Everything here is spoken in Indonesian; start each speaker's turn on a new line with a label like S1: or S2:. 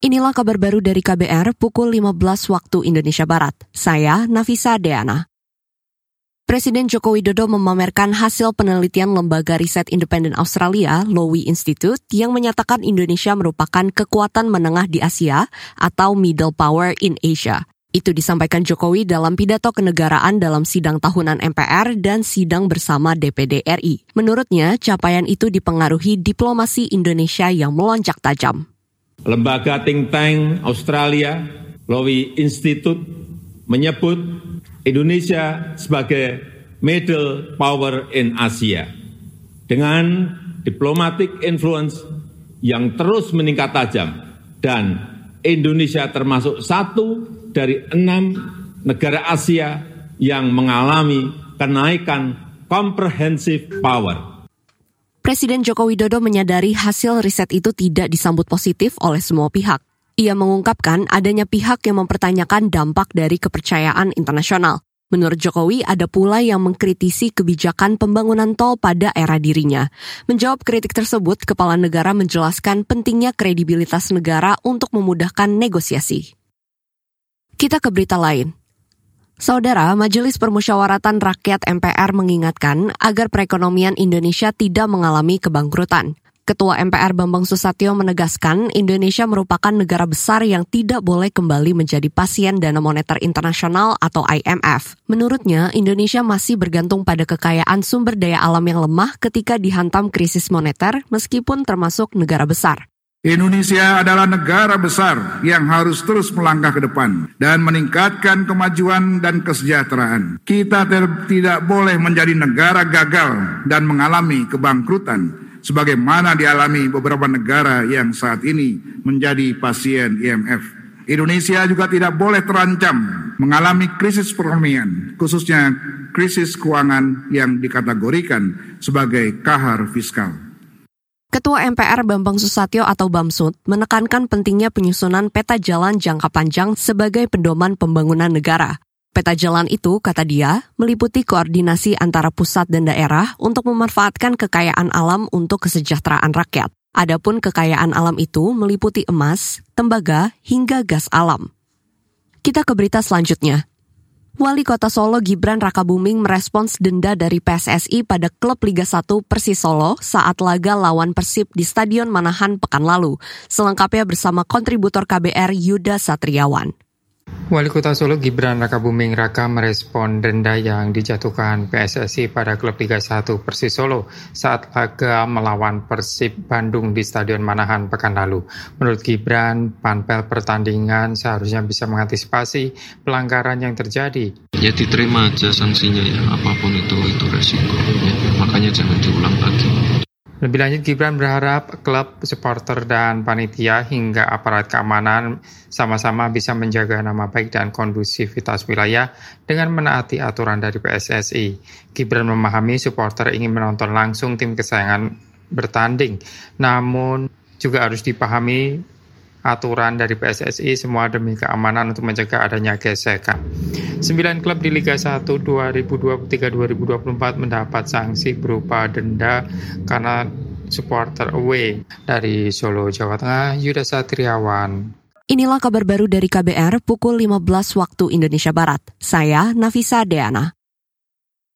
S1: Inilah kabar baru dari KBR pukul 15 waktu Indonesia Barat. Saya Nafisa Deana. Presiden Joko Widodo memamerkan hasil penelitian lembaga riset independen Australia, Lowy Institute, yang menyatakan Indonesia merupakan kekuatan menengah di Asia atau middle power in Asia. Itu disampaikan Jokowi dalam pidato kenegaraan dalam sidang tahunan MPR dan sidang bersama DPD RI. Menurutnya, capaian itu dipengaruhi diplomasi Indonesia yang melonjak tajam.
S2: Lembaga think tank Australia, Lowy Institute, menyebut Indonesia sebagai middle power in Asia. Dengan diplomatic influence yang terus meningkat tajam dan Indonesia termasuk satu dari enam negara Asia yang mengalami kenaikan comprehensive power
S1: Presiden Joko Widodo menyadari hasil riset itu tidak disambut positif oleh semua pihak. Ia mengungkapkan adanya pihak yang mempertanyakan dampak dari kepercayaan internasional. Menurut Jokowi, ada pula yang mengkritisi kebijakan pembangunan tol pada era dirinya. Menjawab kritik tersebut, Kepala Negara menjelaskan pentingnya kredibilitas negara untuk memudahkan negosiasi. Kita ke berita lain. Saudara, Majelis Permusyawaratan Rakyat MPR mengingatkan agar perekonomian Indonesia tidak mengalami kebangkrutan. Ketua MPR Bambang Susatyo menegaskan Indonesia merupakan negara besar yang tidak boleh kembali menjadi pasien dana moneter internasional atau IMF. Menurutnya, Indonesia masih bergantung pada kekayaan sumber daya alam yang lemah ketika dihantam krisis moneter meskipun termasuk negara besar.
S3: Indonesia adalah negara besar yang harus terus melangkah ke depan dan meningkatkan kemajuan dan kesejahteraan. Kita tidak boleh menjadi negara gagal dan mengalami kebangkrutan sebagaimana dialami beberapa negara yang saat ini menjadi pasien IMF. Indonesia juga tidak boleh terancam mengalami krisis perekonomian, khususnya krisis keuangan yang dikategorikan sebagai kahar fiskal.
S1: Ketua MPR Bambang Susatyo atau Bamsud menekankan pentingnya penyusunan peta jalan jangka panjang sebagai pedoman pembangunan negara. Peta jalan itu, kata dia, meliputi koordinasi antara pusat dan daerah untuk memanfaatkan kekayaan alam untuk kesejahteraan rakyat. Adapun kekayaan alam itu meliputi emas, tembaga, hingga gas alam. Kita ke berita selanjutnya. Wali Kota Solo Gibran Rakabuming merespons denda dari PSSI pada klub Liga 1 Persis Solo saat laga lawan Persib di Stadion Manahan pekan lalu. Selengkapnya bersama kontributor KBR Yuda Satriawan.
S4: Wali Kota Solo Gibran Rakabuming Raka merespon denda yang dijatuhkan PSSI pada klub Liga 1 Persis Solo saat laga melawan Persib Bandung di Stadion Manahan pekan lalu. Menurut Gibran, panpel pertandingan seharusnya bisa mengantisipasi pelanggaran yang terjadi.
S5: Ya diterima aja sanksinya ya, apa pun itu itu resiko. Ya, makanya jangan diulang lagi.
S4: Lebih lanjut, Gibran berharap klub, supporter, dan panitia hingga aparat keamanan sama-sama bisa menjaga nama baik dan kondusivitas wilayah dengan menaati aturan dari PSSI. Gibran memahami supporter ingin menonton langsung tim kesayangan bertanding, namun juga harus dipahami aturan dari PSSI semua demi keamanan untuk mencegah adanya gesekan. Sembilan klub di Liga 1 2023-2024 mendapat sanksi berupa denda karena supporter away dari Solo, Jawa Tengah, Yuda Satriawan.
S1: Inilah kabar baru dari KBR pukul 15 waktu Indonesia Barat. Saya Nafisa Deana.